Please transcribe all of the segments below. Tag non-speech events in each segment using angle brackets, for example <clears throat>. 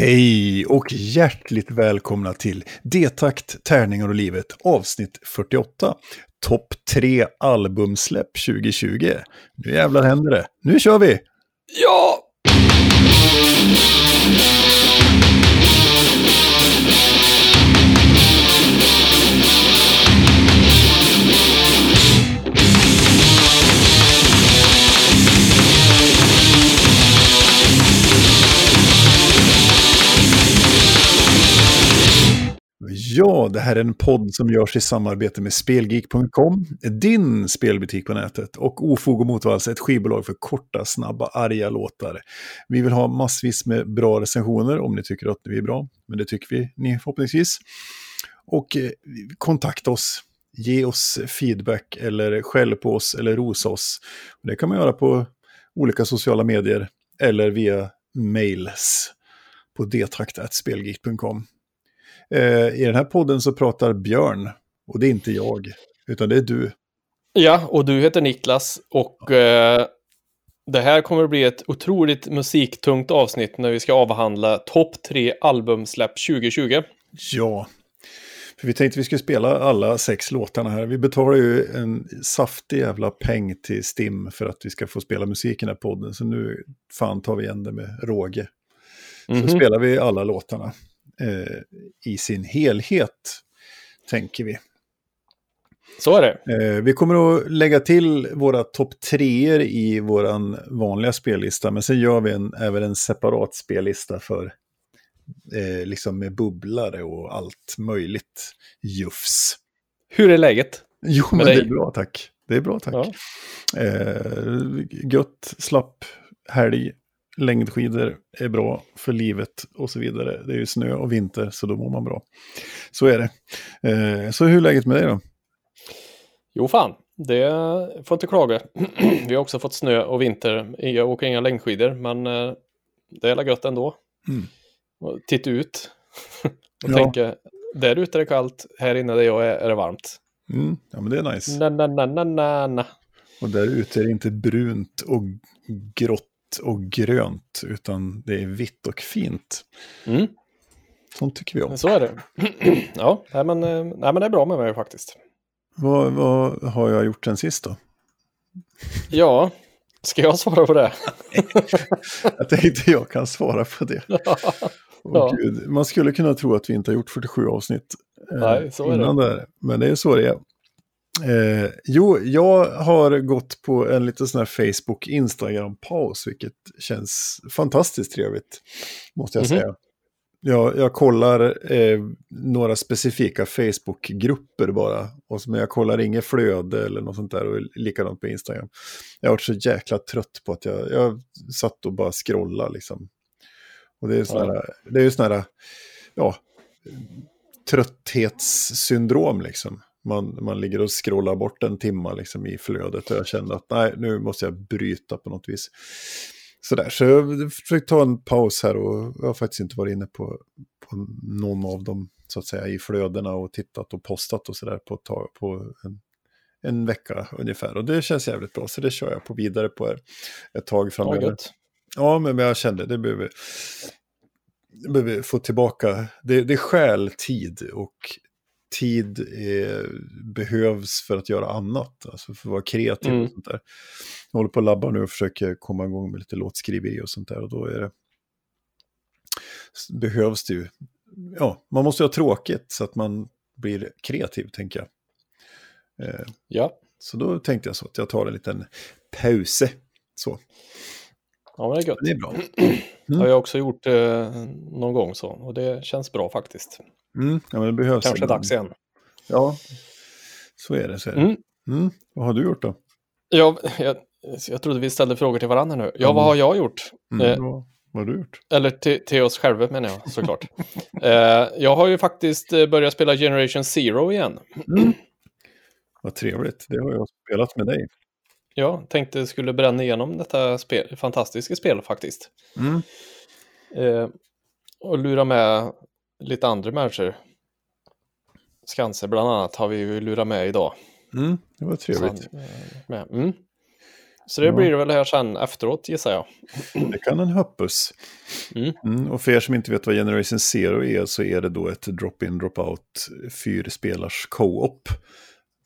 Hej och hjärtligt välkomna till Detakt, tärningar och livet avsnitt 48. Topp 3 albumsläpp 2020. Nu jävlar händer det. Nu kör vi! Ja! Ja, det här är en podd som görs i samarbete med Spelgeek.com, din spelbutik på nätet, och Ofog och Motvalls, ett skivbolag för korta, snabba, arga låtar. Vi vill ha massvis med bra recensioner om ni tycker att vi är bra, men det tycker vi ni förhoppningsvis. Och eh, kontakta oss, ge oss feedback eller skäll på oss eller rosa oss. Det kan man göra på olika sociala medier eller via mails på detraktatspelgeek.com. Eh, I den här podden så pratar Björn, och det är inte jag, utan det är du. Ja, och du heter Niklas och eh, det här kommer att bli ett otroligt musiktungt avsnitt när vi ska avhandla topp tre albumsläpp 2020. Ja, för vi tänkte vi skulle spela alla sex låtarna här. Vi betalar ju en saftig jävla peng till Stim för att vi ska få spela musik i den här podden. Så nu fan tar vi igen det med råge. Så mm -hmm. spelar vi alla låtarna i sin helhet, tänker vi. Så är det. Eh, vi kommer att lägga till våra topp treor i vår vanliga spellista, men sen gör vi en, även en separat spellista för eh, liksom med bubblare och allt möjligt jufs. Hur är läget? Jo, men dig? det är bra tack. Det är bra tack. Ja. Eh, gött, slapp helg, längdskidor är bra för livet och så vidare. Det är ju snö och vinter så då mår man bra. Så är det. Eh, så hur är läget med dig då? Jo fan, det får inte klaga. <clears throat> Vi har också fått snö och vinter. Jag åker inga längdskidor men eh, det är gött ändå. Mm. titta ut <laughs> och ja. tänka där ute är det kallt, här inne där jag är, är det varmt. Mm. Ja men det är nice. Na, na, na, na, na. Och där ute är det inte brunt och grått och grönt, utan det är vitt och fint. Mm. Sånt tycker vi om. Så är det. <clears throat> ja, nej men, eh, nej, men det är bra med mig faktiskt. Vad, vad har jag gjort sen sist då? ja, ska jag svara på det? <laughs> jag tänkte jag kan svara på det. <laughs> ja. Gud, man skulle kunna tro att vi inte har gjort 47 avsnitt eh, Nej, så är det. Där, men det är så det är. Eh, jo, jag har gått på en liten sån här Facebook-Instagram-paus, vilket känns fantastiskt trevligt, måste jag mm -hmm. säga. Jag, jag kollar eh, några specifika Facebook-grupper bara, och, men jag kollar inget flöde eller något sånt där, och likadant på Instagram. Jag har varit så jäkla trött på att jag, jag satt och bara scrollade liksom. Och det är sådana ja. här, det är sådana här, ja, trötthetssyndrom liksom man, man ligger och scrollar bort en timme liksom i flödet och jag kände att nej, nu måste jag bryta på något vis. Sådär, så jag försökte ta en paus här och jag har faktiskt inte varit inne på, på någon av dem så att säga i flödena och tittat och postat och sådär på, på en, en vecka ungefär. Och det känns jävligt bra, så det kör jag på vidare på ett tag framöver. Ja, men jag kände det behöver, det behöver få tillbaka, det, det skäl tid och tid eh, behövs för att göra annat, alltså för att vara kreativ mm. och sånt där. Jag håller på att labba nu och försöker komma igång med lite låtskriveri och sånt där och då är det behövs det ju, ja, man måste ha tråkigt så att man blir kreativ, tänker jag. Eh, ja. Så då tänkte jag så att jag tar en liten pause. Så. Ja, men det är gött. Det är bra. <clears throat> Mm. Det har jag också gjort eh, någon gång så, och det känns bra faktiskt. Mm, ja, men det behövs. Kanske en... dags igen. Ja, så är det. Så är det. Mm. Mm. Vad har du gjort då? Ja, jag, jag trodde vi ställde frågor till varandra nu. Ja, vad har jag gjort? Mm, eh, vad, har du gjort? Eller till, till oss själva menar jag såklart. <laughs> eh, jag har ju faktiskt eh, börjat spela Generation Zero igen. Mm. Vad trevligt, det har jag spelat med dig. Ja, tänkte skulle bränna igenom detta spel, fantastiska spel faktiskt. Mm. Eh, och lura med lite andra människor. Skanser bland annat har vi ju lurat med idag. Mm, det var trevligt. Så, med. Mm. Så det ja. blir det väl här sen efteråt gissar jag. Det kan en hoppas. Mm. Mm, och för er som inte vet vad Generation Zero är så är det då ett drop-in, drop-out fyrspelars co-op.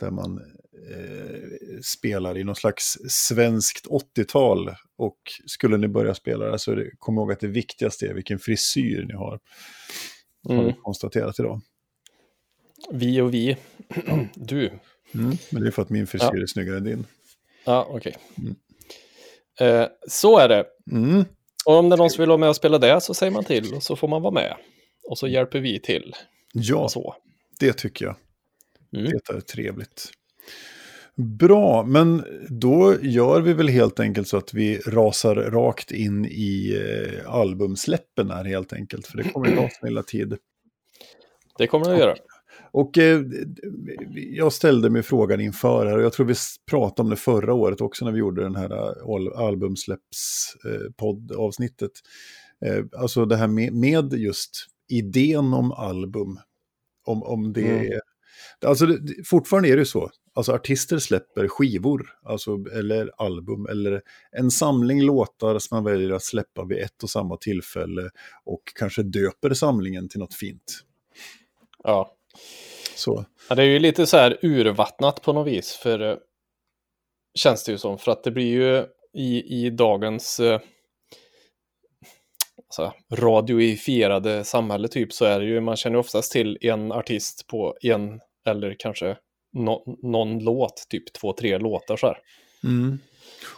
Där man eh, spelar i någon slags svenskt 80-tal. Och skulle ni börja spela det så kom ihåg att det viktigaste är vilken frisyr ni har. Mm. Har vi konstaterat idag. Vi och vi. <clears throat> du. Mm, men det är för att min frisyr ja. är snyggare än din. Ja, okej. Okay. Mm. Eh, så är det. Mm. Och om det är någon som vill vara med och spela det så säger man till och så får man vara med. Och så hjälper vi till. Ja, så. det tycker jag. Mm. Det är trevligt. Bra, men då gör vi väl helt enkelt så att vi rasar rakt in i eh, albumsläppen här helt enkelt. För det kommer att ta sin lilla tid. Det kommer det att göra. Och eh, jag ställde mig frågan inför här, och jag tror vi pratade om det förra året också när vi gjorde den här eh, albumsläpps-poddavsnittet. Eh, eh, alltså det här med, med, just idén om album, om, om det mm. är... Alltså det, fortfarande är det så, alltså artister släpper skivor, alltså, eller album, eller en samling låtar som man väljer att släppa vid ett och samma tillfälle och kanske döper samlingen till något fint. Ja. Så. Ja, det är ju lite så här urvattnat på något vis, för eh, känns det ju som, för att det blir ju i, i dagens eh, alltså, radioifierade samhälle typ så är det ju, man känner oftast till en artist på en eller kanske no, någon låt, typ två, tre låtar så här. Mm.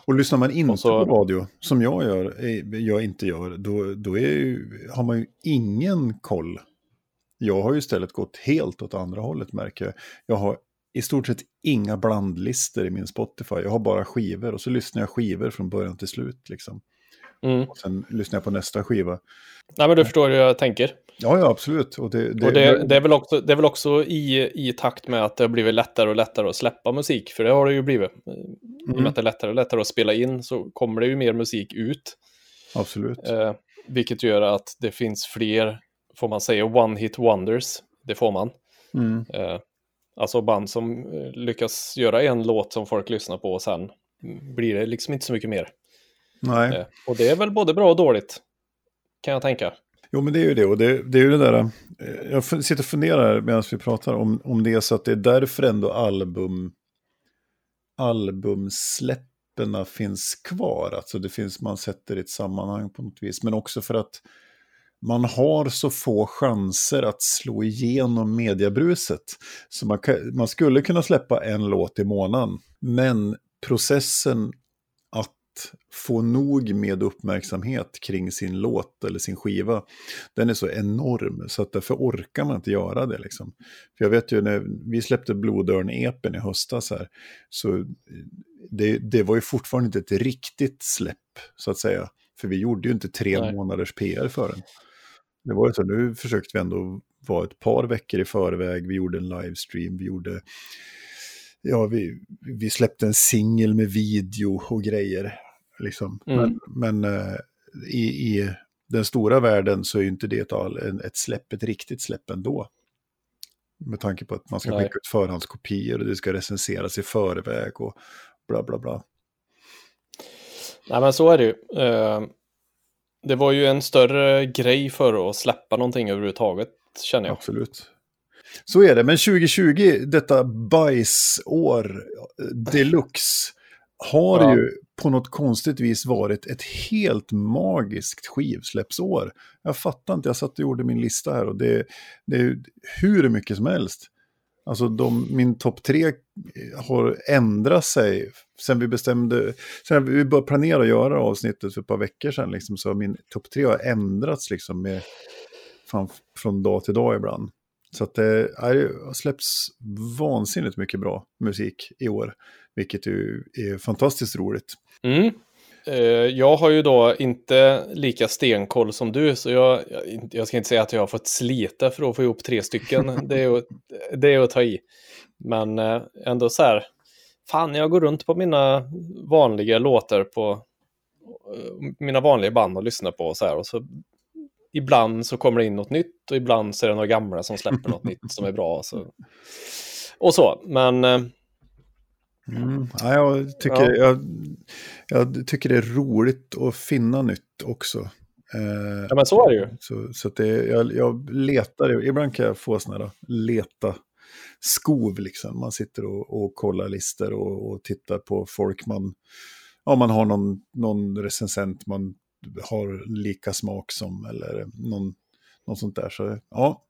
Och lyssnar man inte så... på radio, som jag gör, eh, jag inte gör, då, då ju, har man ju ingen koll jag har ju istället gått helt åt andra hållet märker jag. Jag har i stort sett inga blandlistor i min Spotify. Jag har bara skivor och så lyssnar jag skivor från början till slut. Liksom. Mm. Och sen lyssnar jag på nästa skiva. Nej, men du förstår hur jag tänker. Ja, ja absolut. Och det, det, och det, det, är väl också, det är väl också i, i takt med att det har blivit lättare och lättare att släppa musik. För det har det ju blivit. Mm. I och med mm. att det är lättare och lättare att spela in så kommer det ju mer musik ut. Absolut. Eh, vilket gör att det finns fler får man säga, one hit wonders. Det får man. Mm. Eh, alltså band som eh, lyckas göra en låt som folk lyssnar på och sen blir det liksom inte så mycket mer. Nej. Eh, och det är väl både bra och dåligt, kan jag tänka. Jo, men det är ju det. Och det, det är ju det där, eh, jag sitter och funderar medan vi pratar om, om det är så att det är därför ändå album, albumsläpperna finns kvar. Alltså det finns, man sätter i ett sammanhang på något vis. Men också för att man har så få chanser att slå igenom mediebruset. Så man, kan, man skulle kunna släppa en låt i månaden. Men processen få nog med uppmärksamhet kring sin låt eller sin skiva, den är så enorm så att därför orkar man inte göra det. Liksom. För jag vet ju när vi släppte Blodörn-epen i höstas här, så det, det var ju fortfarande inte ett riktigt släpp, så att säga. För vi gjorde ju inte tre Nej. månaders PR för den. Det var ju så, nu försökte vi ändå vara ett par veckor i förväg, vi gjorde en livestream, vi gjorde, ja, vi, vi släppte en singel med video och grejer. Liksom. Mm. Men, men uh, i, i den stora världen så är ju inte det ett, släpp, ett riktigt släpp ändå. Med tanke på att man ska skicka ut förhandskopior och det ska recenseras i förväg och bla bla bla. Nej men så är det ju. Uh, det var ju en större grej för att släppa någonting överhuvudtaget, känner jag. Absolut. Så är det, men 2020, detta bajsår deluxe, har ja. ju på något konstigt vis varit ett helt magiskt skivsläppsår. Jag fattar inte, jag satt och gjorde min lista här och det, det är hur mycket som helst. Alltså de, min topp tre har ändrat sig sen vi bestämde, sen vi började planera att göra avsnittet för ett par veckor sedan, liksom, så min topp tre har ändrats liksom med, fan, från dag till dag ibland. Så att det har släppts vansinnigt mycket bra musik i år, vilket ju är fantastiskt roligt. Mm. Eh, jag har ju då inte lika stenkoll som du, så jag, jag ska inte säga att jag har fått slita för att få ihop tre stycken. <laughs> Det är, att, det är att ta i. Men eh, ändå så här, fan jag går runt på mina vanliga låtar på eh, mina vanliga band och lyssnar på så här och så ibland så kommer det in något nytt och ibland så är det några gamla som släpper något nytt som är bra. Så. <laughs> Och så, men Mm. Ja, jag, tycker, ja. jag, jag, tycker det är roligt att finna nytt också. Eh, ja, men så är det ju. Så, så det, jag, jag letar, ibland kan jag få sådana leta skov liksom. Man sitter och, och kollar listor och, och, tittar på folk man, ja man har någon, någon recensent man har lika smak som eller någon, någon sånt där. Så ja,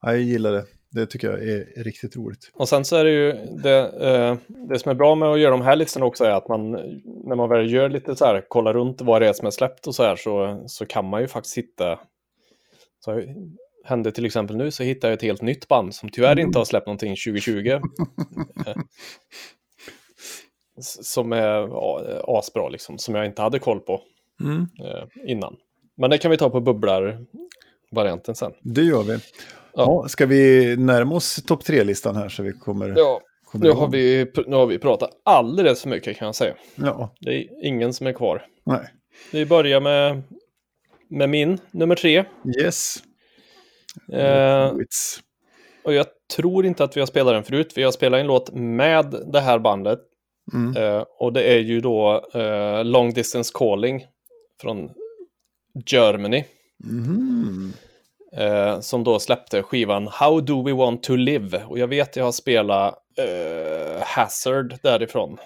jag gillar det. Det tycker jag är riktigt roligt. Och sen så är det ju det, eh, det som är bra med att göra de här listorna också är att man när man väl gör lite så här, kollar runt vad det är som är släppt och så här så, så kan man ju faktiskt hitta så hände till exempel nu så hittade jag ett helt nytt band som tyvärr mm. inte har släppt någonting 2020. <laughs> som är asbra liksom, som jag inte hade koll på mm. Eh, innan. Men det kan vi ta på bubblar-varianten sen. Det gör vi. Ja. ska vi närma oss topp tre-listan här så vi kommer... Ja, kommer nu, har vi, nu har vi pratat alldeles för mycket kan jag säga. Ja. Det är ingen som är kvar. Nej. Vi börjar med, med min, nummer tre. Yes. Eh, och jag tror inte att vi har spelat den förut. Vi har spelat en låt med det här bandet. Mm. Eh, och det är ju då eh, Long Distance Calling från Germany. Mm. Eh, som då släppte skivan How Do We Want To Live. Och jag vet att jag har spelat eh, Hazard därifrån.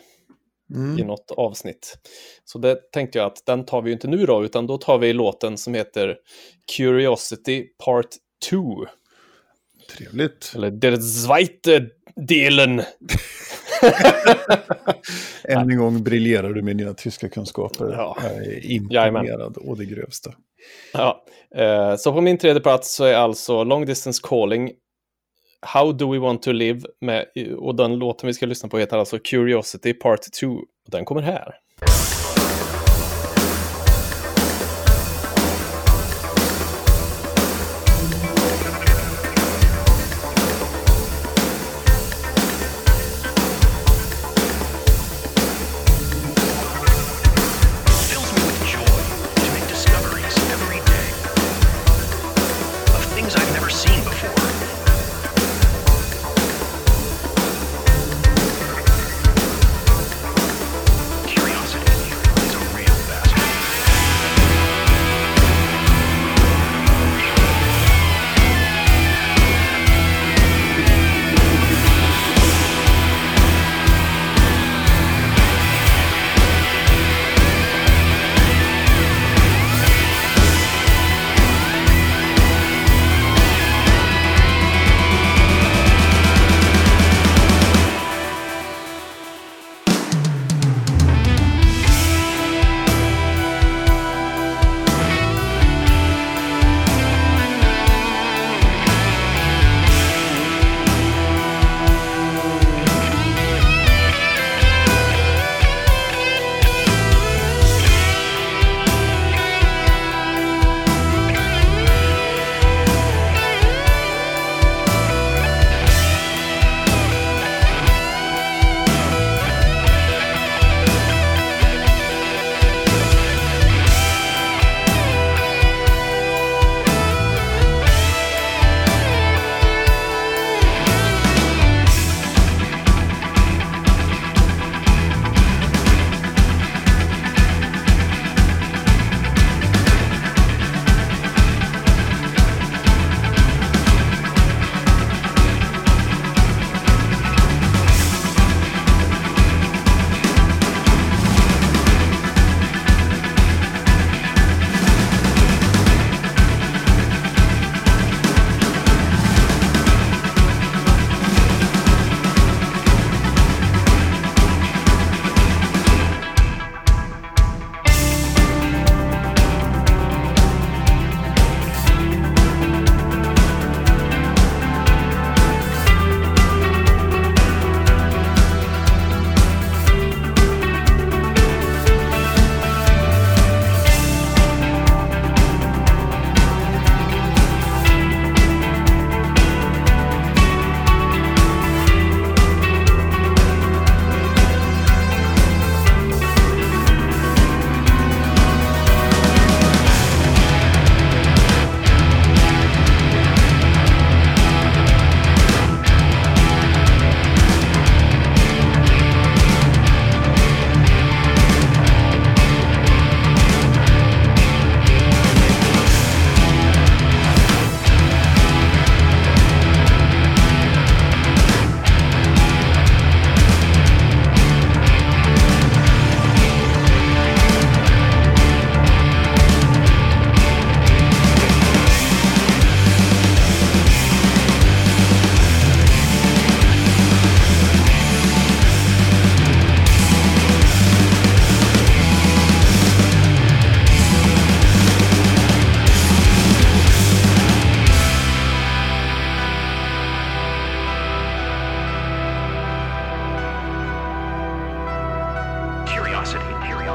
Mm. i något avsnitt. Så det tänkte jag att den tar vi inte nu då, utan då tar vi låten som heter Curiosity Part 2. Trevligt. Eller Der zweite Delen. <laughs> <laughs> Än en gång briljerar du med dina tyska kunskaper. Ja. Jag är imponerad och det grövsta. Ja. Eh, så på min tredje plats så är alltså Long Distance Calling How Do We Want To Live med, och den låten vi ska lyssna på heter alltså Curiosity Part 2. Den kommer här.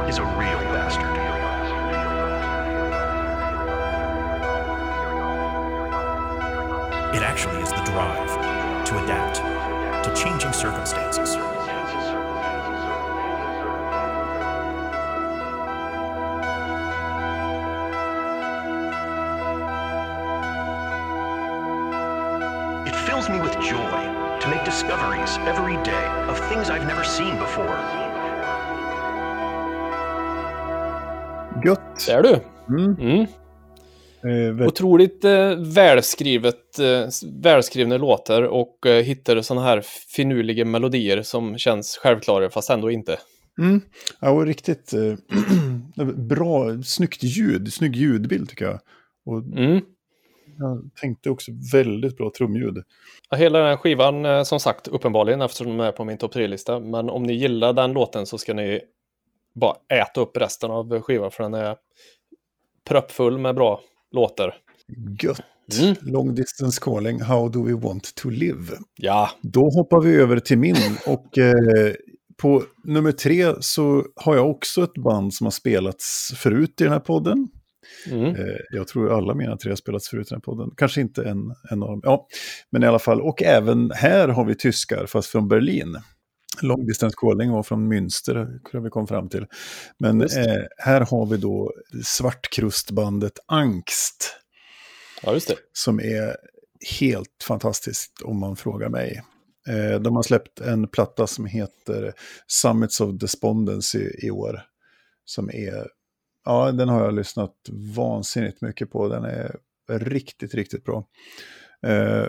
is a real bastard. It actually is the drive to adapt to changing circumstances. It fills me with joy to make discoveries every day of things I've never seen before. Är du. Mm. Mm. Eh, Otroligt eh, välskrivet, eh, välskrivna låtar och eh, hittar sådana här finurliga melodier som känns självklara fast ändå inte. Mm. Ja, och riktigt eh, <clears throat> bra, snyggt ljud, snygg ljudbild tycker jag. Och Mm. jag tänkte också väldigt bra trumljud. Ja, Hela den här skivan, eh, som sagt, uppenbarligen eftersom den är på min topp 3-lista. Men om ni gillar den låten så ska ni bara äta upp resten av skivan för den är proppfull med bra låtar. Gött! Mm. Long distance calling, how do we want to live? Ja, Då hoppar vi över till min <laughs> och eh, på nummer tre så har jag också ett band som har spelats förut i den här podden. mm. Eh, jag tror alla mina tre har spelats förut i den här podden. Kanske inte en, en av dem. Ja, men i alla fall. Och även här har vi tyskar, fast från Berlin. Long distance calling var från Münster, tror vi kom fram till. Men eh, här har vi då svartkrustbandet Angst. ja just det. Som är helt fantastiskt om man frågar mig. Eh, de har släppt en platta som heter Summits of Despondency i år. Som är, ja den har jag lyssnat vansinnigt mycket på. Den är riktigt, riktigt bra. Eh,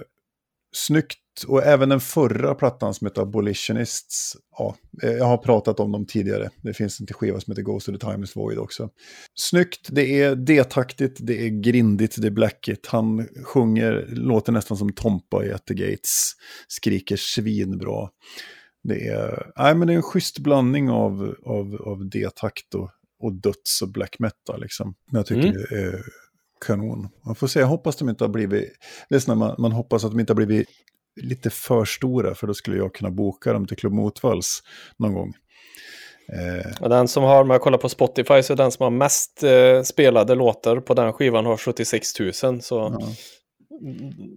snyggt, och även den förra plattan som heter Abolitionists. Ja, eh, jag har pratat om dem tidigare. Det finns en till skiva som heter Ghost to the Timeless Void också. Snyggt, det är D-taktigt, det är grindigt, det är blackigt. Han sjunger, låter nästan som Tompa i At the Gates. Skriker svinbra. Det är, nej, men det är en schysst blandning av, av, av D-takt och, och döds och black metal. Liksom. Jag tycker Mm. det är kanon. Man får se, jag hoppas de inte har blivit... Det man, man hoppas att de inte har blivit lite för stora, för då skulle jag kunna boka dem till Klubb Motvalls någon gång. Eh, den som har, om jag kollar på Spotify, så är den som har mest eh, spelade låtar på den skivan har 76 000. Så ja,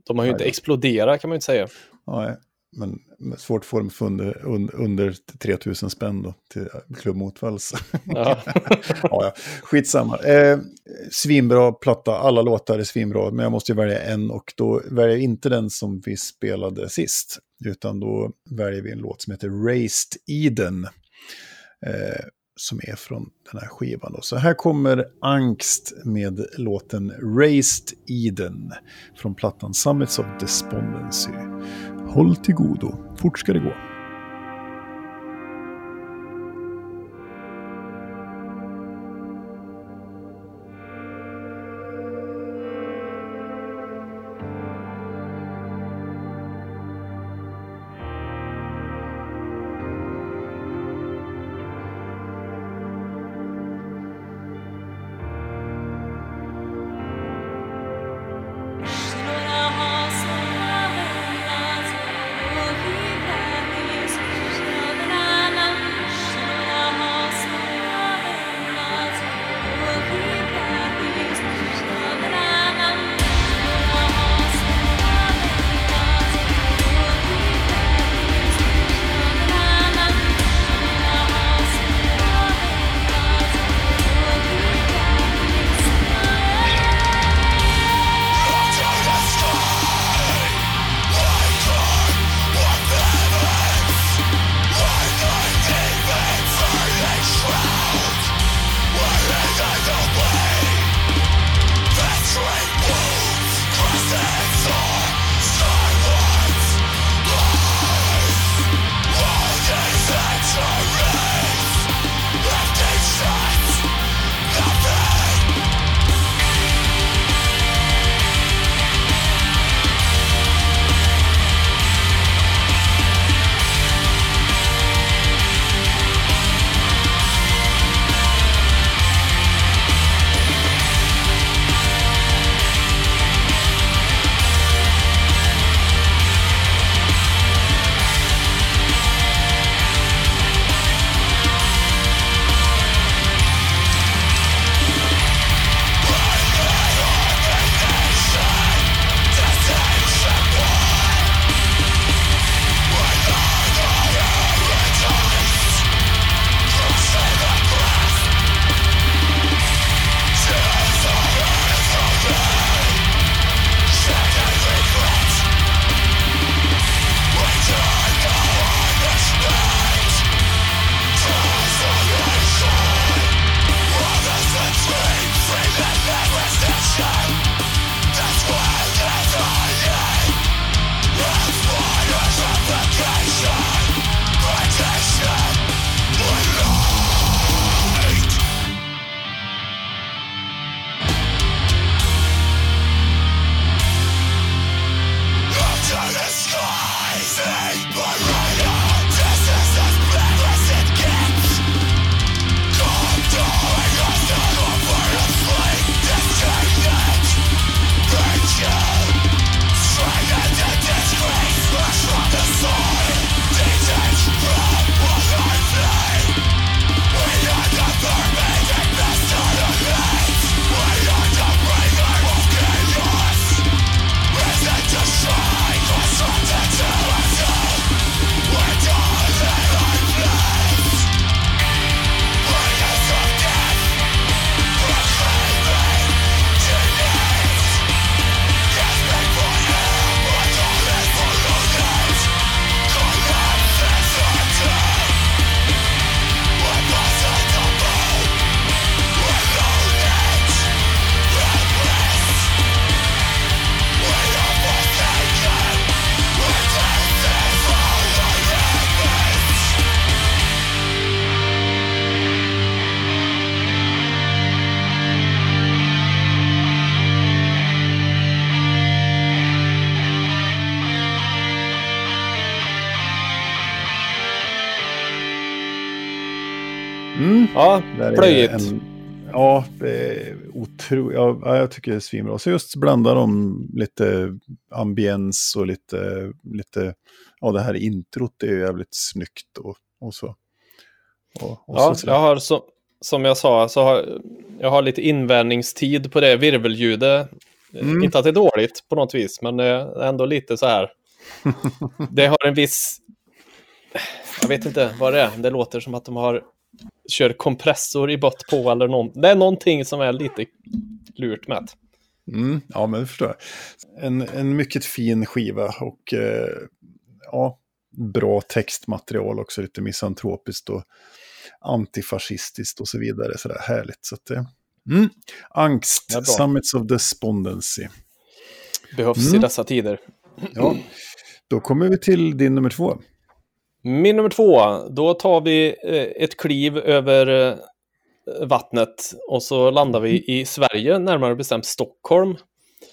de har ju inte Nej. exploderat kan man ju inte säga. nej, men svårt att få dem för under, un, under 3000 spänn då, till Klubb Motvalls. Ja. <laughs> ja, ja. Skitsamma. Eh, svinbra platta, alla låtar är svinbra, men jag måste ju välja en och då väljer jag inte den som vi spelade sist, utan då väljer vi en låt som heter Raised Eden, eh, som är från den här skivan. Då. Så här kommer Angst med låten Raised Eden från plattan Summits of Despondency. Håll till godo, fort ska det gå. Ja, plöjigt. Ja, det är otroligt. Ja, jag tycker det är svinbra. Så just blanda dem lite ambiens och lite, lite ja det här introt är ju jävligt snyggt och, och så. Och, och ja, så jag har så, som jag sa, så har, jag har lite invändningstid på det virvelljudet. Mm. Inte att det är dåligt på något vis, men ändå lite så här. <laughs> det har en viss... Jag vet inte vad det är. Det låter som att de har kör kompressor i bott på eller någon. Det är någonting som är lite lurt med. Mm, ja, men det förstår jag. En, en mycket fin skiva och eh, ja, bra textmaterial också, lite misantropiskt och antifascistiskt och så vidare. Så där härligt. Så att, eh, mm. Angst, Summits of Despondency. Behövs mm. i dessa tider. Ja, då kommer vi till din nummer två. Min nummer två, då tar vi eh, ett kliv över eh, vattnet och så landar vi mm. i Sverige, närmare bestämt Stockholm.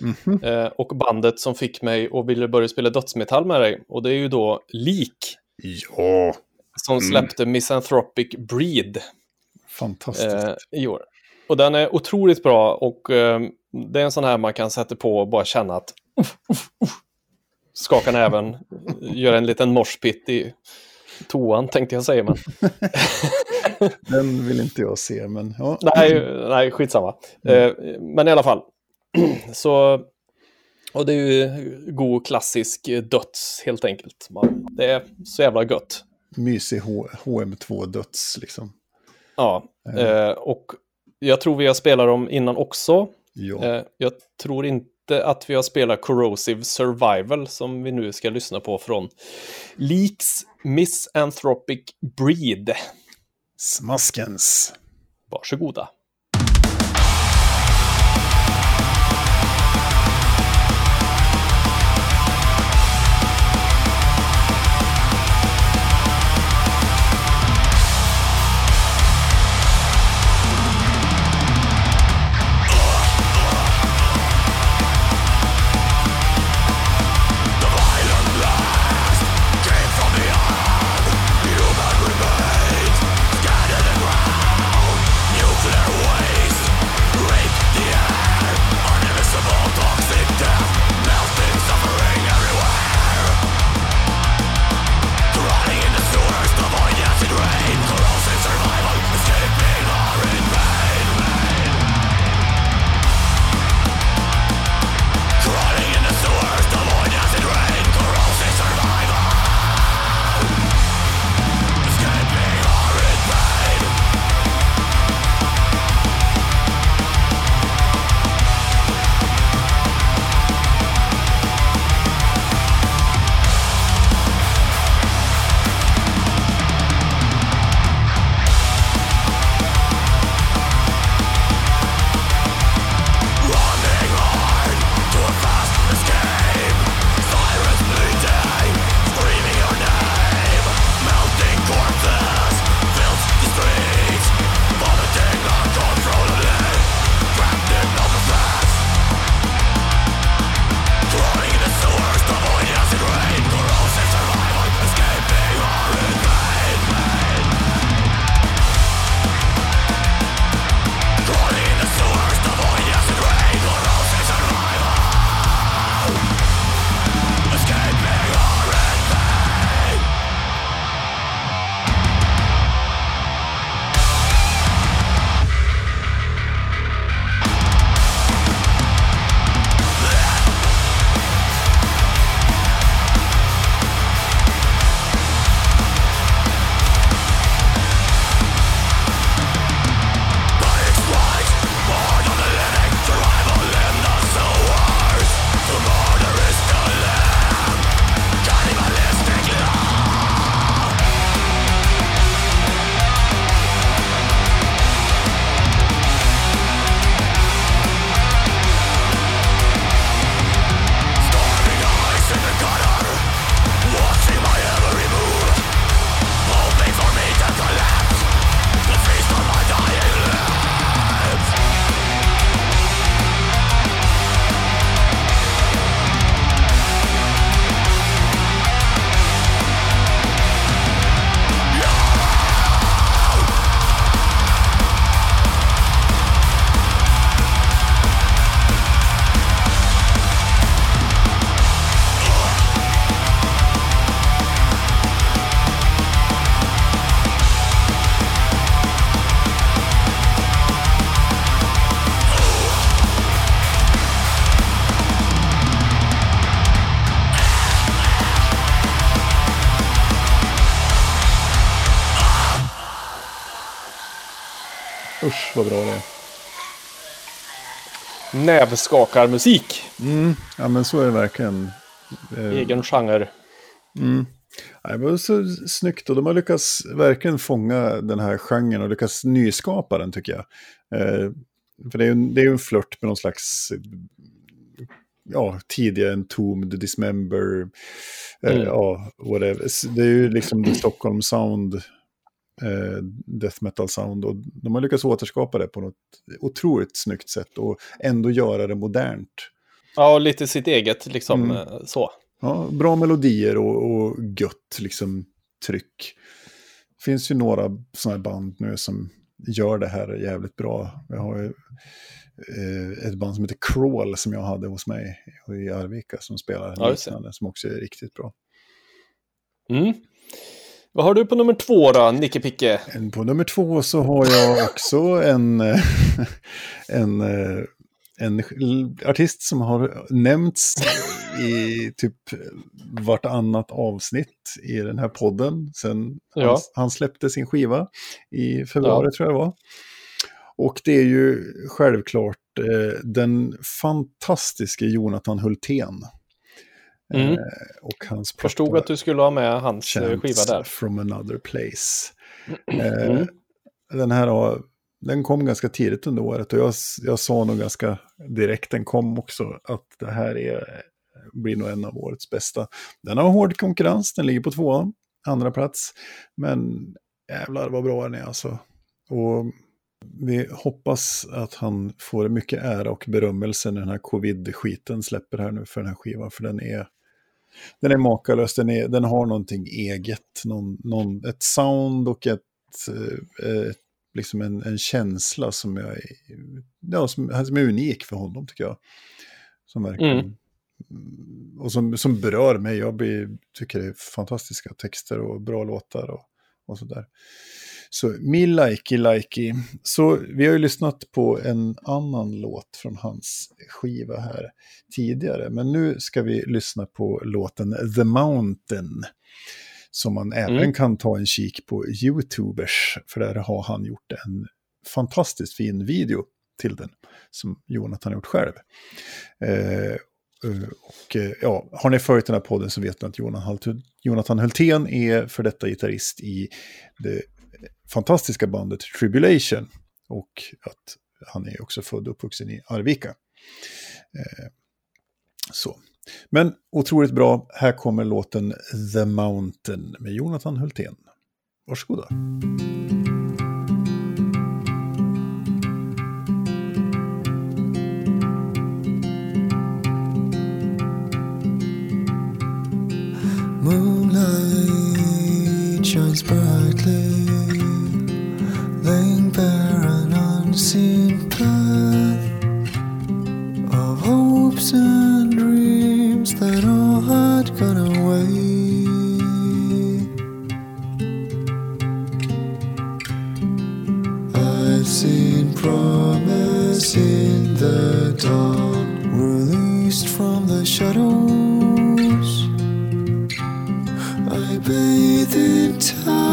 Mm -hmm. Och bandet som fick mig att vilja börja spela dödsmetall med dig. Och det är ju då Lik. Ja. Som mm. släppte mm. Misanthropic Breed. Fantastiskt. Eh, I år. Och den är otroligt bra och eh, det är en sån här man kan sätta på och bara känna att uff, uff, uff, skaka näven, göra en liten morspitt i toan tänkte jag säga. Men... <laughs> Den vill inte jag se, men ja. Nej, nej skitsamma. Mm. Eh, men i alla fall. <clears throat> Så, och det är ju god klassisk döds helt enkelt. det är så jävla gött. Mysig HM2-döds liksom. Ja, eh, och jag tror vi har spelat dem innan också. Ja. Eh, jag tror inte att vi har spelat Corrosive Survival som vi nu ska lyssna på från Leaks Misanthropic Breed. Smaskens. Varsågoda. Vad bra det är. Nävskakarmusik. Mm, ja men så är det verkligen. Eh, Egen genre. Mm. Ja, det var så snyggt och de har lyckats verkligen fånga den här genren och lyckats nyskapa den tycker jag. Eh, för det är ju det är en flört med någon slags ja, tidigare Entombed, Dismember, eh, mm. ja, whatever. Det är ju liksom the Stockholm Sound, eh, death metal sound. Och de har lyckats återskapa det på något otroligt snyggt sätt och ändå göra det modernt. Ja, lite sitt eget liksom mm. Eh, så. Ja, bra melodier och, och gött liksom tryck. Det finns ju några sådana band nu som gör det här jävligt bra. Jag har ju eh, ett band som heter Crawl som jag hade hos mig i Arvika som spelar ja, liknande, som också är riktigt bra. Mm. Vad har du på nummer två då, Nicke Picke? På nummer två så har jag också en, <laughs> en, en artist som har nämnts i typ vartannat avsnitt i den här podden. Sen ja. han, han, släppte sin skiva i februari ja. tror jag det var. Och det är ju självklart eh, den fantastiske Jonathan Hultén. Mm. Eh, och hans Förstod att du skulle ha med hans eh, skiva där. From another place. Eh, mm. Den här har, den kom ganska tidigt under året och jag, jag sa nog ganska direkt, den kom också, att det här är, blir nog en av årets bästa. Den har hård konkurrens, den ligger på två, andra plats. Men jävlar vad bra den är alltså. Och vi hoppas att han får mycket ära och berömmelse när den här covid-skiten släpper här nu för den här skivan. För den är, den är makalös, den, är, den har någonting eget. Någon, någon, ett sound och ett, ett eh, liksom en, en, känsla som, jag, ja, som, som är unik för honom tycker jag. Som verkligen... Mm. Och som, som berör mig. Jag blir, tycker det är fantastiska texter och bra låtar och, och sådär. Så mi likey likey. Så vi har ju lyssnat på en annan låt från hans skiva här tidigare. Men nu ska vi lyssna på låten The Mountain. Som man även mm. kan ta en kik på YouTubers. För där har han gjort en fantastiskt fin video till den. Som Jonathan har gjort själv. Eh, och ja, har ni följt den här podden så vet ni att Jonathan Hultén är för detta gitarrist i det fantastiska bandet Tribulation. Och att han är också född och uppvuxen i Arvika. Eh, så. Men otroligt bra. Här kommer låten The Mountain med Jonathan Hultén. Varsågoda. Moonlight shines brightly and dreams that all had gone away. I've seen promise in the dawn, released from the shadows. I bathe in time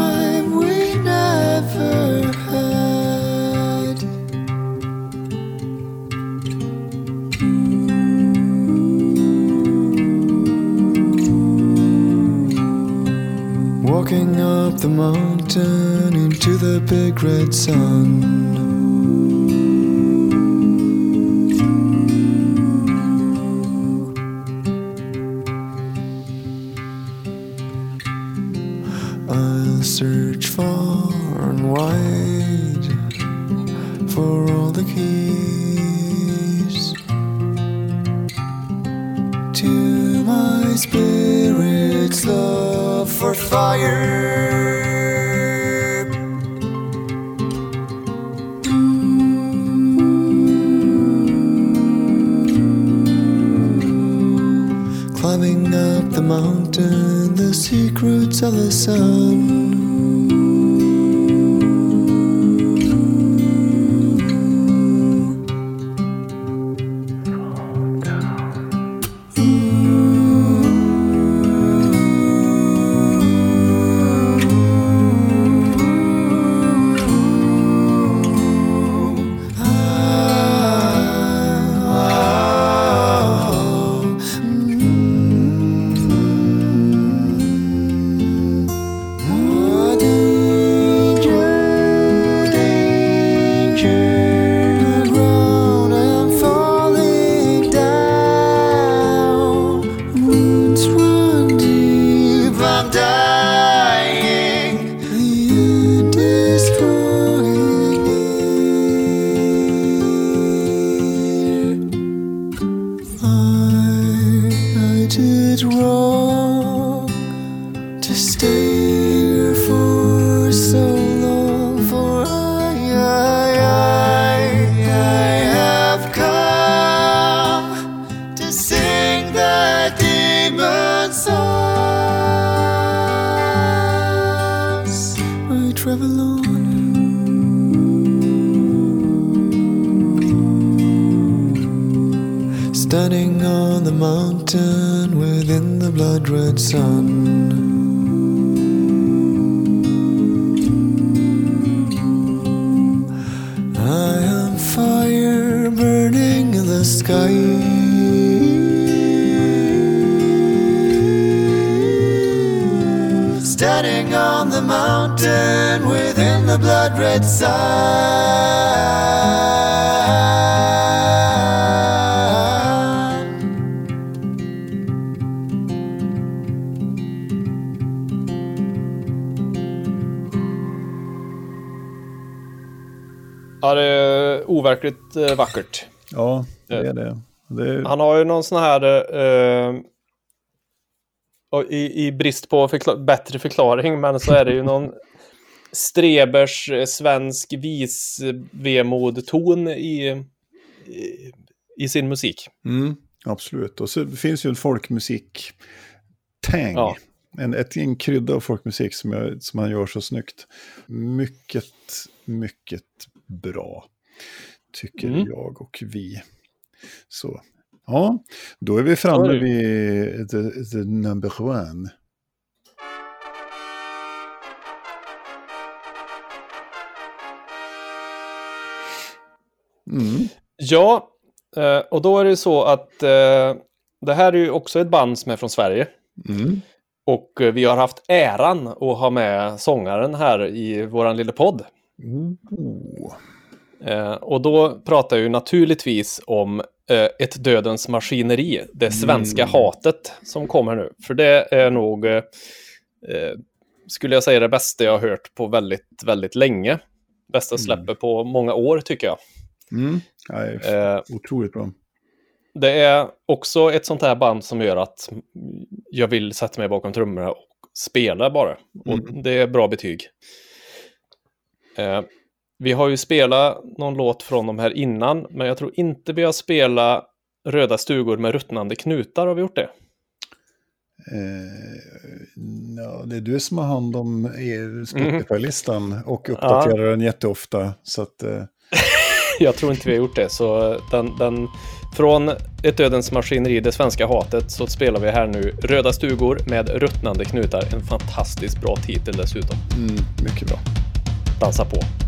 Up the mountain into the big red sun. The secrets of the sun. Standing on the mountain within the blood red sun. Ja, det är overkligt eh, vackert. Ja, det är det. det är, Han har ju någon sån här... Och i, I brist på förkla bättre förklaring, men så är det ju någon Strebers eh, svensk vis-vemod-ton i, i, i sin musik. mm, absolut. Och så finns ju en folkmusik-tang. Ja. En, ett, en krydda av folkmusik som, jag, som han gör så snyggt. Mycket, mycket bra. Tycker Mm. jag och vi. Så, ja, då är vi framme det. vid the, the number one. Mm. Ja, eh, och då är det så att eh, det här är ju också ett band som är från Sverige. Mm. Och eh, vi har haft äran att ha med sångaren här i våran lilla podd. Eh, och då pratar jag ju naturligtvis om ett dödens maskineri, det svenska hatet som kommer nu. För det är nog, eh, eh, skulle jag säga, det bästa jag har hört på väldigt, väldigt länge. Bästa släppet på många år tycker jag. Mm. Ja, det är Eh, otroligt bra. det är också ett sånt här band som gör att jag vill sätta mig bakom trummorna och spela bara. Och det är bra betyg. Eh, vi har ju spelat någon låt från de här innan, men jag tror inte vi har spelat Röda stugor med ruttnande knutar. Har vi gjort det? Eh, ja, det är du som har hand om er Spotify-listan och uppdaterar den jätteofta. Så att, eh, <laughs> Jag tror inte vi har gjort det. Så den, den, från Ett dödens maskineri, det svenska hatet, så spelar vi här nu Röda stugor med ruttnande knutar. En fantastiskt bra titel dessutom. mm, mycket bra. Dansa på.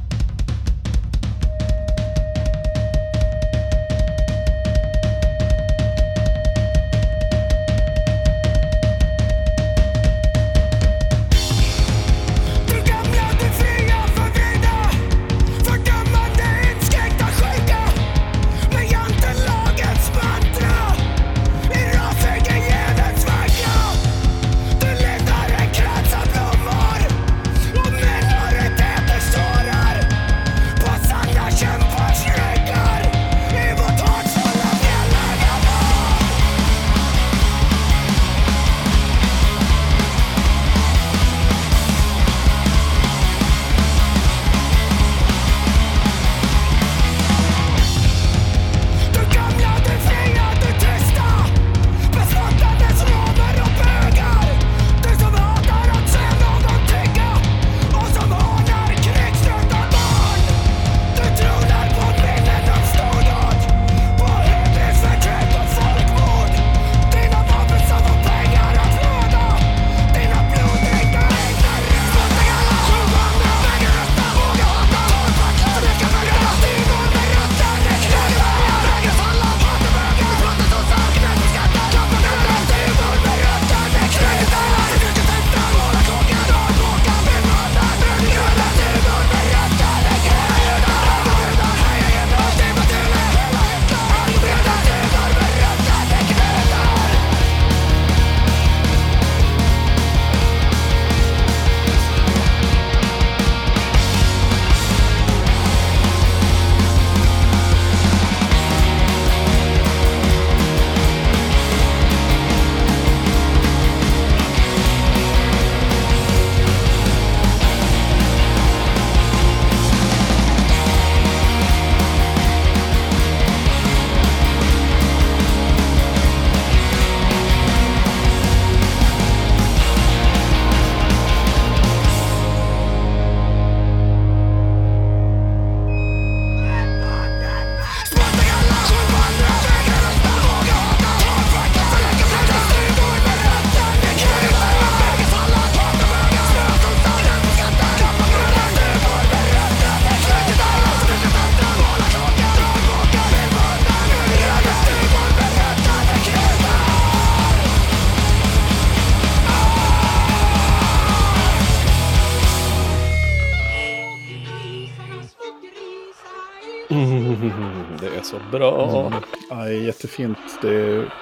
Jättefint. Det är...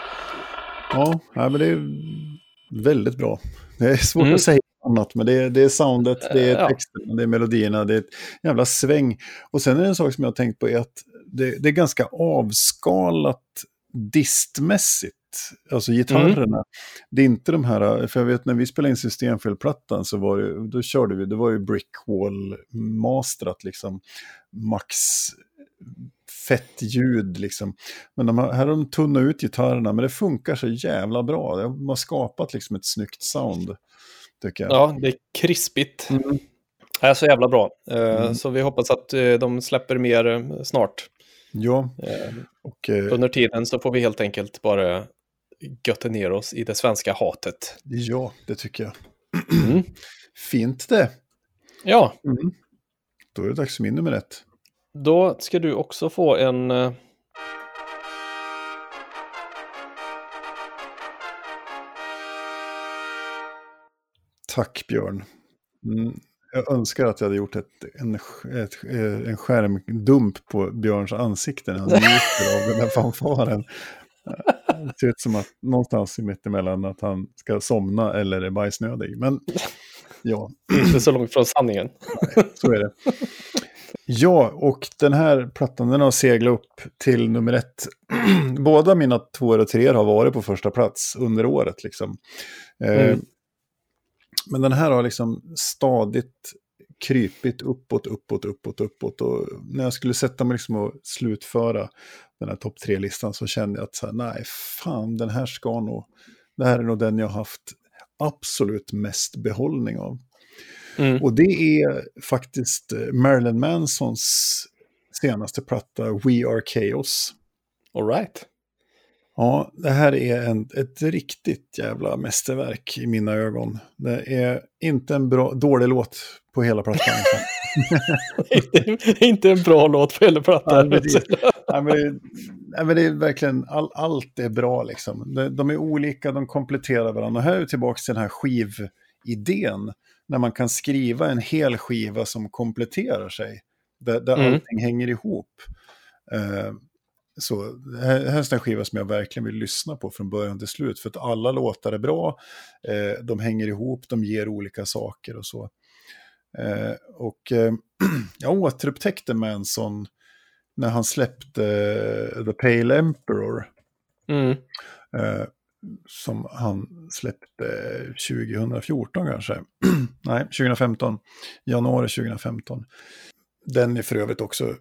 Ja, men det är väldigt bra. Det är svårt mm. att säga annat, men det är, det är soundet, det är texten, ja. det är melodierna, det är ett jävla sväng. Och sen är det en sak som jag har tänkt på är att det, det är ganska avskalat distmässigt. Alltså gitarrerna. Mm. Det är inte de här, för jag vet när vi spelade in systemfelplattan så var det, då körde vi, det var ju brickwall mastrat liksom. Max fett ljud liksom. Men de här, här har de tunnat ut gitarrerna, men det funkar så jävla bra. De har skapat liksom ett snyggt sound. Tycker jag. Ja, det är krispigt. Mm. Det är så jävla bra. Eh, mm. Så vi hoppas att eh, de släpper mer eh, snart. Ja. Och, Under tiden så får vi helt enkelt bara götta ner oss i det svenska hatet. Ja, det tycker jag. Mm. <clears throat> Fint det. Ja. Mm. Då är det dags för min nummer ett. Då ska du också få en... Uh... Tack Björn. Mm. Jag önskar att jag hade gjort ett, en, ett, en skärmdump på Björns ansikte när han <laughs> njuter av den här fanfaren. Det ser ut som att någonstans mittemellan att han ska somna eller är bajsnödig. Men <laughs> ja. Inte så långt från sanningen. Nej, så är det. Ja, och den här plattan den har seglat upp till nummer ett. <clears throat> Båda mina tvåor och treor har varit på första plats under året. Liksom. Eh, mm. men den här har liksom stadigt krypit uppåt, uppåt, uppåt, uppåt. Och när jag skulle sätta mig liksom och slutföra den här topp tre-listan så kände jag att så här, nej, fan, den här ska nog, det här är nog den jag haft absolut mest behållning av. Mm. Och det är faktiskt eh, Marilyn Mansons senaste platta We Are Chaos. All right. Ja, det här är en, ett riktigt jävla mästerverk i mina ögon. Det är inte en bra, dålig låt på hela plattan. inte, <laughs> <laughs> inte en bra låt på hela plattan. Det, ja, men det, ja, men det är verkligen, all, allt är bra liksom. De, de, är olika, de kompletterar varandra. Och här är vi tillbaka till den här skividén när man kan skriva en hel skiva som kompletterar sig. Där, där mm. allting hänger ihop. Uh, så det här är en skiva som jag verkligen vill lyssna på från början till slut. För att alla låtar är bra, uh, de hänger ihop, de ger olika saker och så. Uh, och <clears throat> jag återupptäckte Manson när han släppte The Pale Emperor. Mm som han släppte 2014 kanske. <clears throat> Nej, 2015. Januari 2015. Den är för övrigt också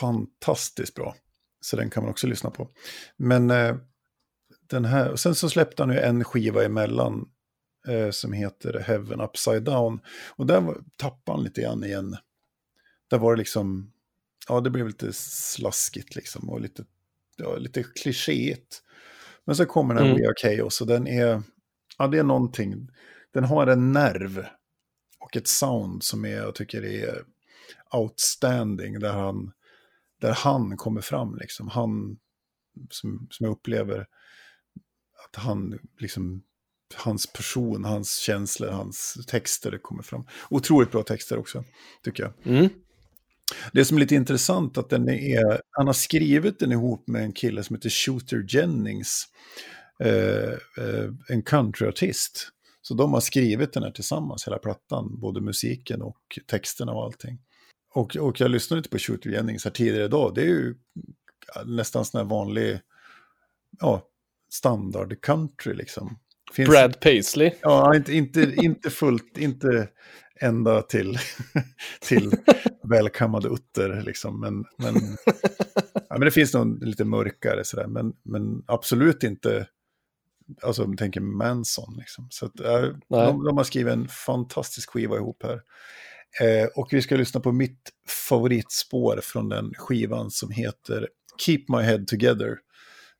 fantastiskt bra. Så den kan man också lyssna på. Men eh, den här, sen så släppte han ju en skiva emellan eh, som heter Heaven Upside Down. Och där var, tappade han lite grann igen. Där var det liksom, ja det blev lite slaskigt liksom och lite, ja, lite klichéigt. Men så kommer den mm. We Are Chaos och den är, ja det är någonting, den har en nerv och ett sound som är, jag tycker är outstanding, där han, där han kommer fram liksom. Han, som, som jag upplever, att han liksom, hans person, hans känslor, hans texter kommer fram. Otroligt bra texter också, tycker jag. Mm. Det som är lite intressant att den är, han har skrivit den ihop med en kille som heter Shooter Jennings, eh, eh, en countryartist. Så de har skrivit den här tillsammans, hela plattan, både musiken och texterna och allting. Och, och jag lyssnade lite på Shooter Jennings här tidigare idag, det är ju nästan sån här vanlig, ja, standard country liksom. Finns, Brad Paisley. Ja, inte, inte, inte fullt, inte ända till, <laughs> till välkammade utter. Liksom. Men, men, <laughs> ja, men det finns nog lite mörkare sådär. Men, men absolut inte, alltså om tänker Manson. Liksom. Så att, äh, de, de, har skrivit en fantastisk skiva ihop här. Eh, och vi ska lyssna på mitt favoritspår från den skivan som heter Keep My Head Together.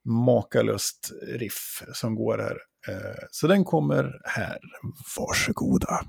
Makalöst riff som går här. Eh, så den kommer här. Varsågoda.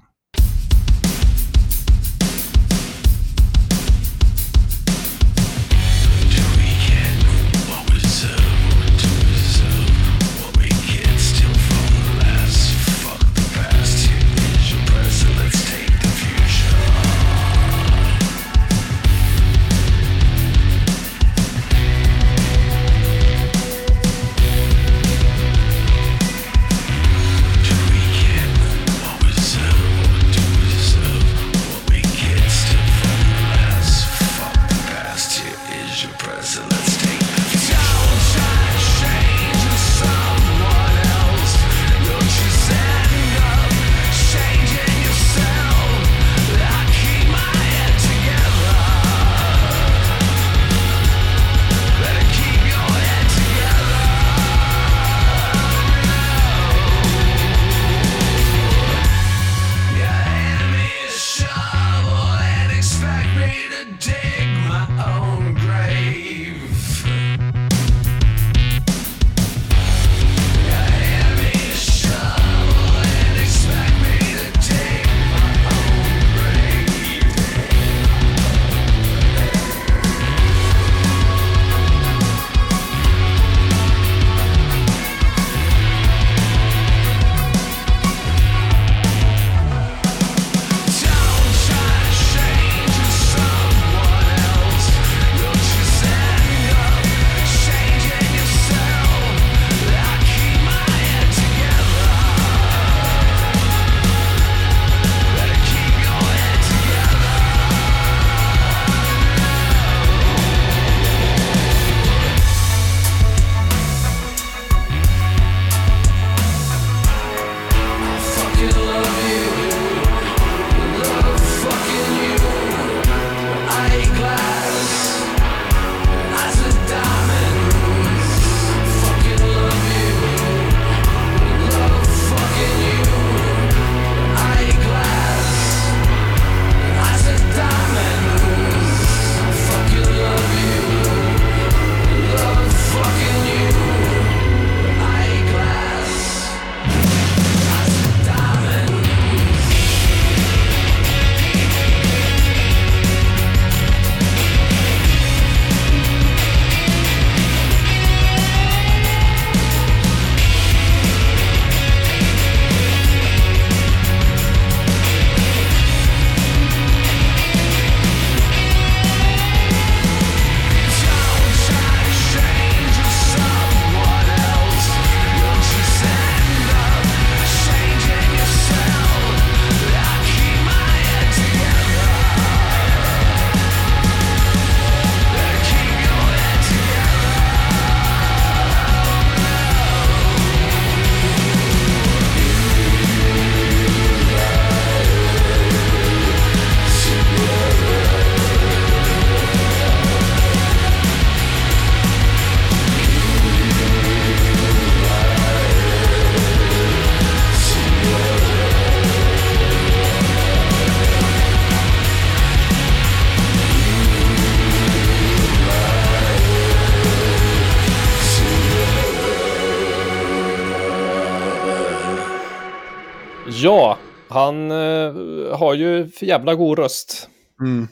För jävla god röst. Mm.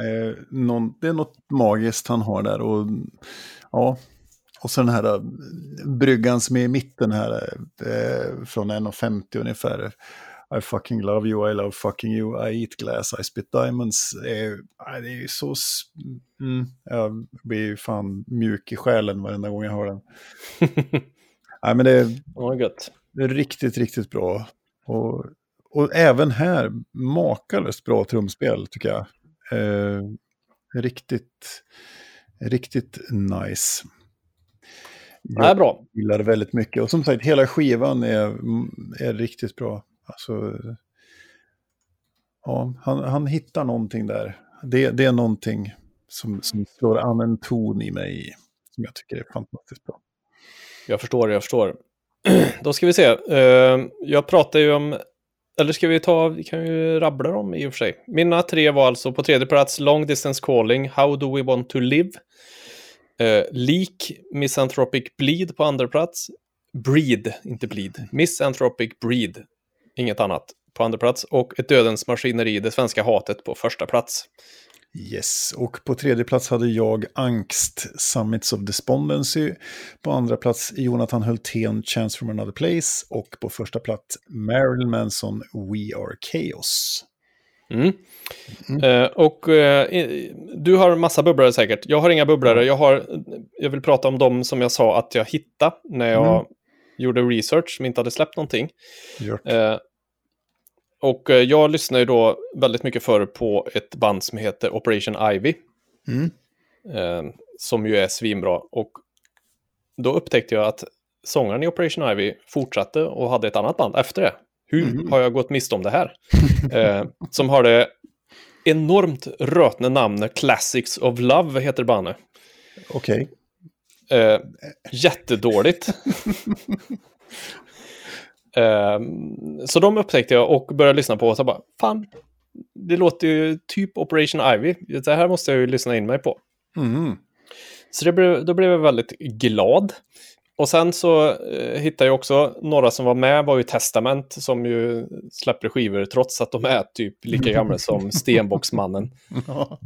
Eh, någon, det är något magiskt han har där. Och, ja. och så den här eh, bryggan som är i mitten här, eh, från 1,50 ungefär. I fucking love you, I love fucking you, I eat glass, I spit diamonds. Eh, det är ju så... Mm, jag blir ju fan mjuk i själen varenda gång jag hör den. <laughs> Nej, men det är, oh, det är riktigt, riktigt bra. Och, och även här, makalöst bra trumspel tycker jag. Eh, riktigt, riktigt nice. Jag är bra. gillar det väldigt mycket. Och som sagt, hela skivan är, är riktigt bra. Alltså, ja, han, han hittar någonting där. Det, det är någonting som, som slår an en ton i mig som jag tycker är fantastiskt bra. Jag förstår, jag förstår. <clears throat> Då ska vi se. Uh, jag pratar ju om, eller ska vi ta, vi kan ju rabbla dem i och för sig. Mina tre var alltså på tredje plats Long Distance Calling, How Do We Want To Live, uh, Leak, Misanthropic Bleed på andra plats, Breed, inte Bleed, Misanthropic Breed, inget annat på andra plats och Ett Dödens Maskineri, Det Svenska Hatet på första plats. Yes, och på tredje plats hade jag Angst, Summits of Despondency. På andra plats Jonathan Hultén, Chance from another place. Och på första plats Marilyn Manson, We are Chaos. Mm. Mm. Uh, och uh, du har massa bubblare säkert. Jag har inga bubblare. Jag, har, jag vill prata om dem som jag sa att jag hittade när jag mm. gjorde research som inte hade släppt någonting. Uh, och eh, jag lyssnar ju då väldigt mycket förr på ett band som heter Operation Ivy. Mm. Eh, som ju är svinbra. Och då upptäckte jag att sångaren i Operation Ivy fortsatte och hade ett annat band efter det. Hur mm. har jag gått miste om det här? <laughs> eh, som har det enormt rötne namnet Classics of Love heter bandet. Okej. Okay. Eh, jättedåligt. <laughs> Ehm, så de upptäckte jag och började lyssna på och så bara, fan, det låter ju typ Operation Ivy. Det här måste jag ju lyssna in mig på. Mm. Så det blev, då blev jag väldigt glad. Och sen så eh, hittade jag också några som var med var ju Testament som ju släpper skivor trots att de är typ lika gamla som <laughs> Stenbocksmannen.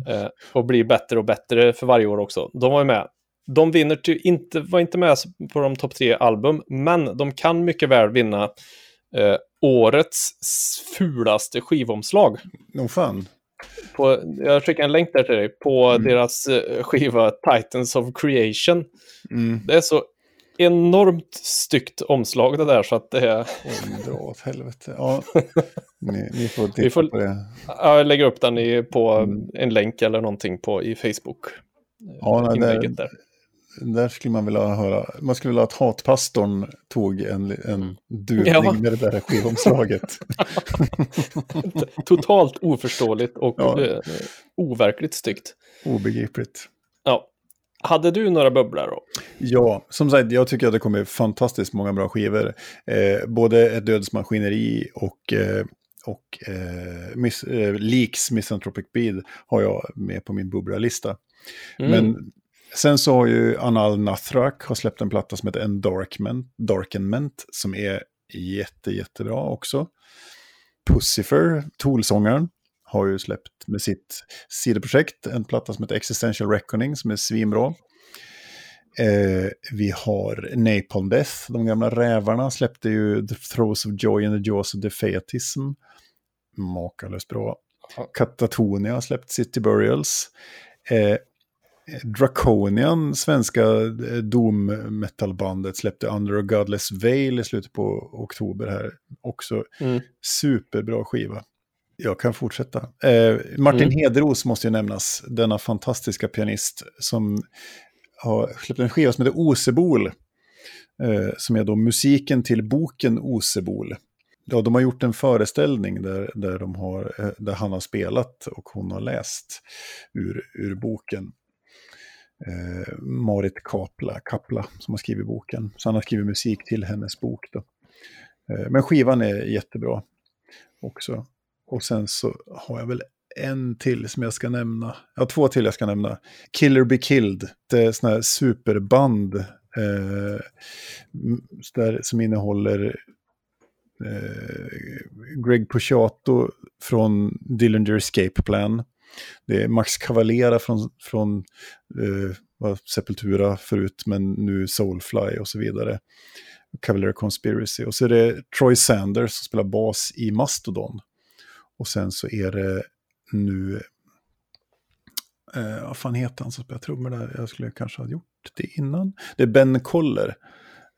eh, och blir bättre och bättre för varje år också. De var ju med de vinner ty, inte, var inte med på de topp tre album, men de kan mycket väl vinna eh, årets fulaste skivomslag. Nog oh, fan. På, jag skickar en länk där till dig på mm. deras eh, skiva Titans of Creation. Mm. Det är så enormt styggt omslag det där så att det är... Dra åt helvete. Ja, <laughs> ni, ni får titta får, på det. jag lägger upp den i, på mm. en länk eller någonting på, i Facebook. Ja, nej, det, där där skulle man vilja höra, man skulle vilja att hatpastorn tog en, en duvning ja. med det där skivomslaget. <laughs> Totalt oförståeligt och ja. eh, overkligt styggt. Obegripligt. Ja. Hade du några bubblor då? Ja, som sagt, jag tycker att det kommer fantastiskt många bra skivor. Eh, både ett dödsmaskineri och eh, och eh, miss, eh, Leaks Misanthropic Bead har jag med på min bubbla-lista. Mm. Men Sen så har ju Anal Nathrak har släppt en platta som heter Endarkment, Darkenment som är jätte, jättebra också. Pussifer, Toolsångaren, har ju släppt med sitt sidoprojekt en platta som heter Existential Reckoning som är svinbra. Eh, vi har Napalm Death, de gamla rävarna släppte ju The Throws of Joy and the Jaws of Defeatism. Makalöst bra. Katatonia har släppt City Burials. Eh, Draconian, svenska eh, doom metalbandet, släppte Under a Godless Veil i slutet på oktober här. Också mm. superbra skiva. Jag kan fortsätta. Eh, Martin mm. Hederos måste ju nämnas, denna fantastiska pianist som har släppt en skiva som heter Osebol. Eh, som är då musiken till boken Osebol. Ja, de har gjort en föreställning där, där, de har, eh, där han har spelat och hon har läst ur, ur boken eh, Marit Kapla, Kapla som har skrivit boken. Så han har skrivit musik till hennes bok. Då. Eh, men skivan är jättebra också. Och sen så har jag väl en till som jag ska nämna. Ja, två till jag ska nämna. Killer Be Killed, det är sådana här superband eh, där, som innehåller eh, Greg Puciato från Dillinger Escape Plan. Det är Max Cavalera från, från eh, Sepultura förut, men nu Soulfly och så vidare. Cavalera Conspiracy. Och så är det Troy Sanders som spelar bas i Mastodon. Och sen så är det nu Eh, vad fan heter han som spelar trummor där? Jag skulle kanske ha gjort det innan. Det är Ben Koller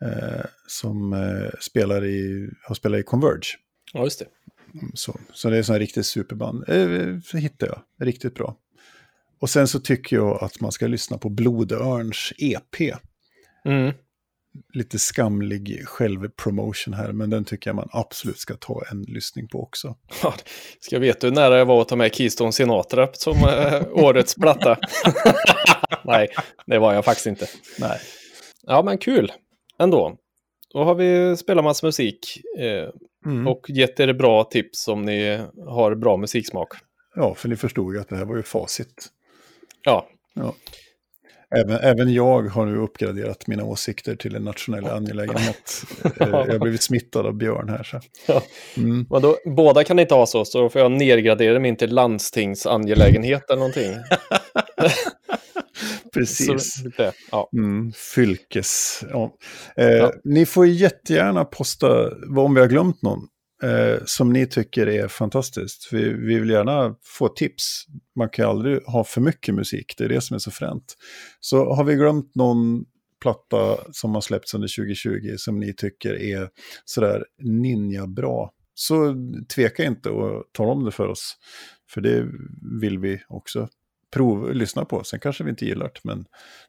eh, som eh, spelar i, har spelat i Converge. Ja, just det. Så, så det är här riktigt superband. Eh, så hittar jag, riktigt bra. Och sen så tycker jag att man ska lyssna på Blodörns EP. Mm lite skamlig självpromotion här, men den tycker jag man absolut ska ta en lyssning på också. <laughs> Ja, ska jag veta hur nära jag var att ta med Keystone Sinatra som äh, <laughs> årets platta? <laughs> Nej, det var jag faktiskt inte. Nej. Ja, men kul ändå. Då har vi spelat massa musik eh, mm. och gett er bra tips om ni har bra musiksmak. Ja, för ni förstod ju att det här var ju facit. Ja. ja. Även, även jag har nu uppgraderat mina åsikter till en nationell angelägenhet. <laughs> Eh, jag har blivit smittad av Björn här. Så. Mm. Men då, båda kan inte ha så, så får jag nedgradera min till landstingsangelägenhet eller någonting. <laughs> Precis. Så, ja. Mm, fylkes. Ja. Eh, ja. Ni får jättegärna posta om vi har glömt någon eh, som ni tycker är fantastiskt. Vi, vi vill gärna få tips. Man kan aldrig ha för mycket musik, det är det som är så fränt. Så har vi glömt någon platta som har släppts under 2020 som ni tycker är sådär ninja-bra, så tveka inte och tala om det för oss. För det vill vi också prov, lyssna på. Sen kanske vi inte gillar det, men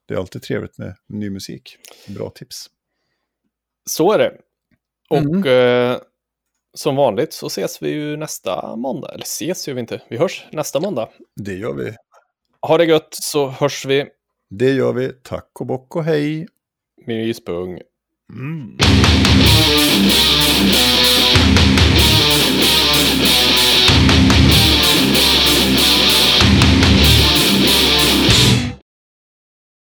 det är alltid trevligt med ny musik. Bra tips. Så är det. Och mm. eh, som vanligt så ses vi ju nästa måndag. Eller ses gör vi inte, vi hörs nästa måndag. Det gör vi. Ha det gött så hörs vi. Det gör vi. Tack och bock och hej. Myspung. Mm.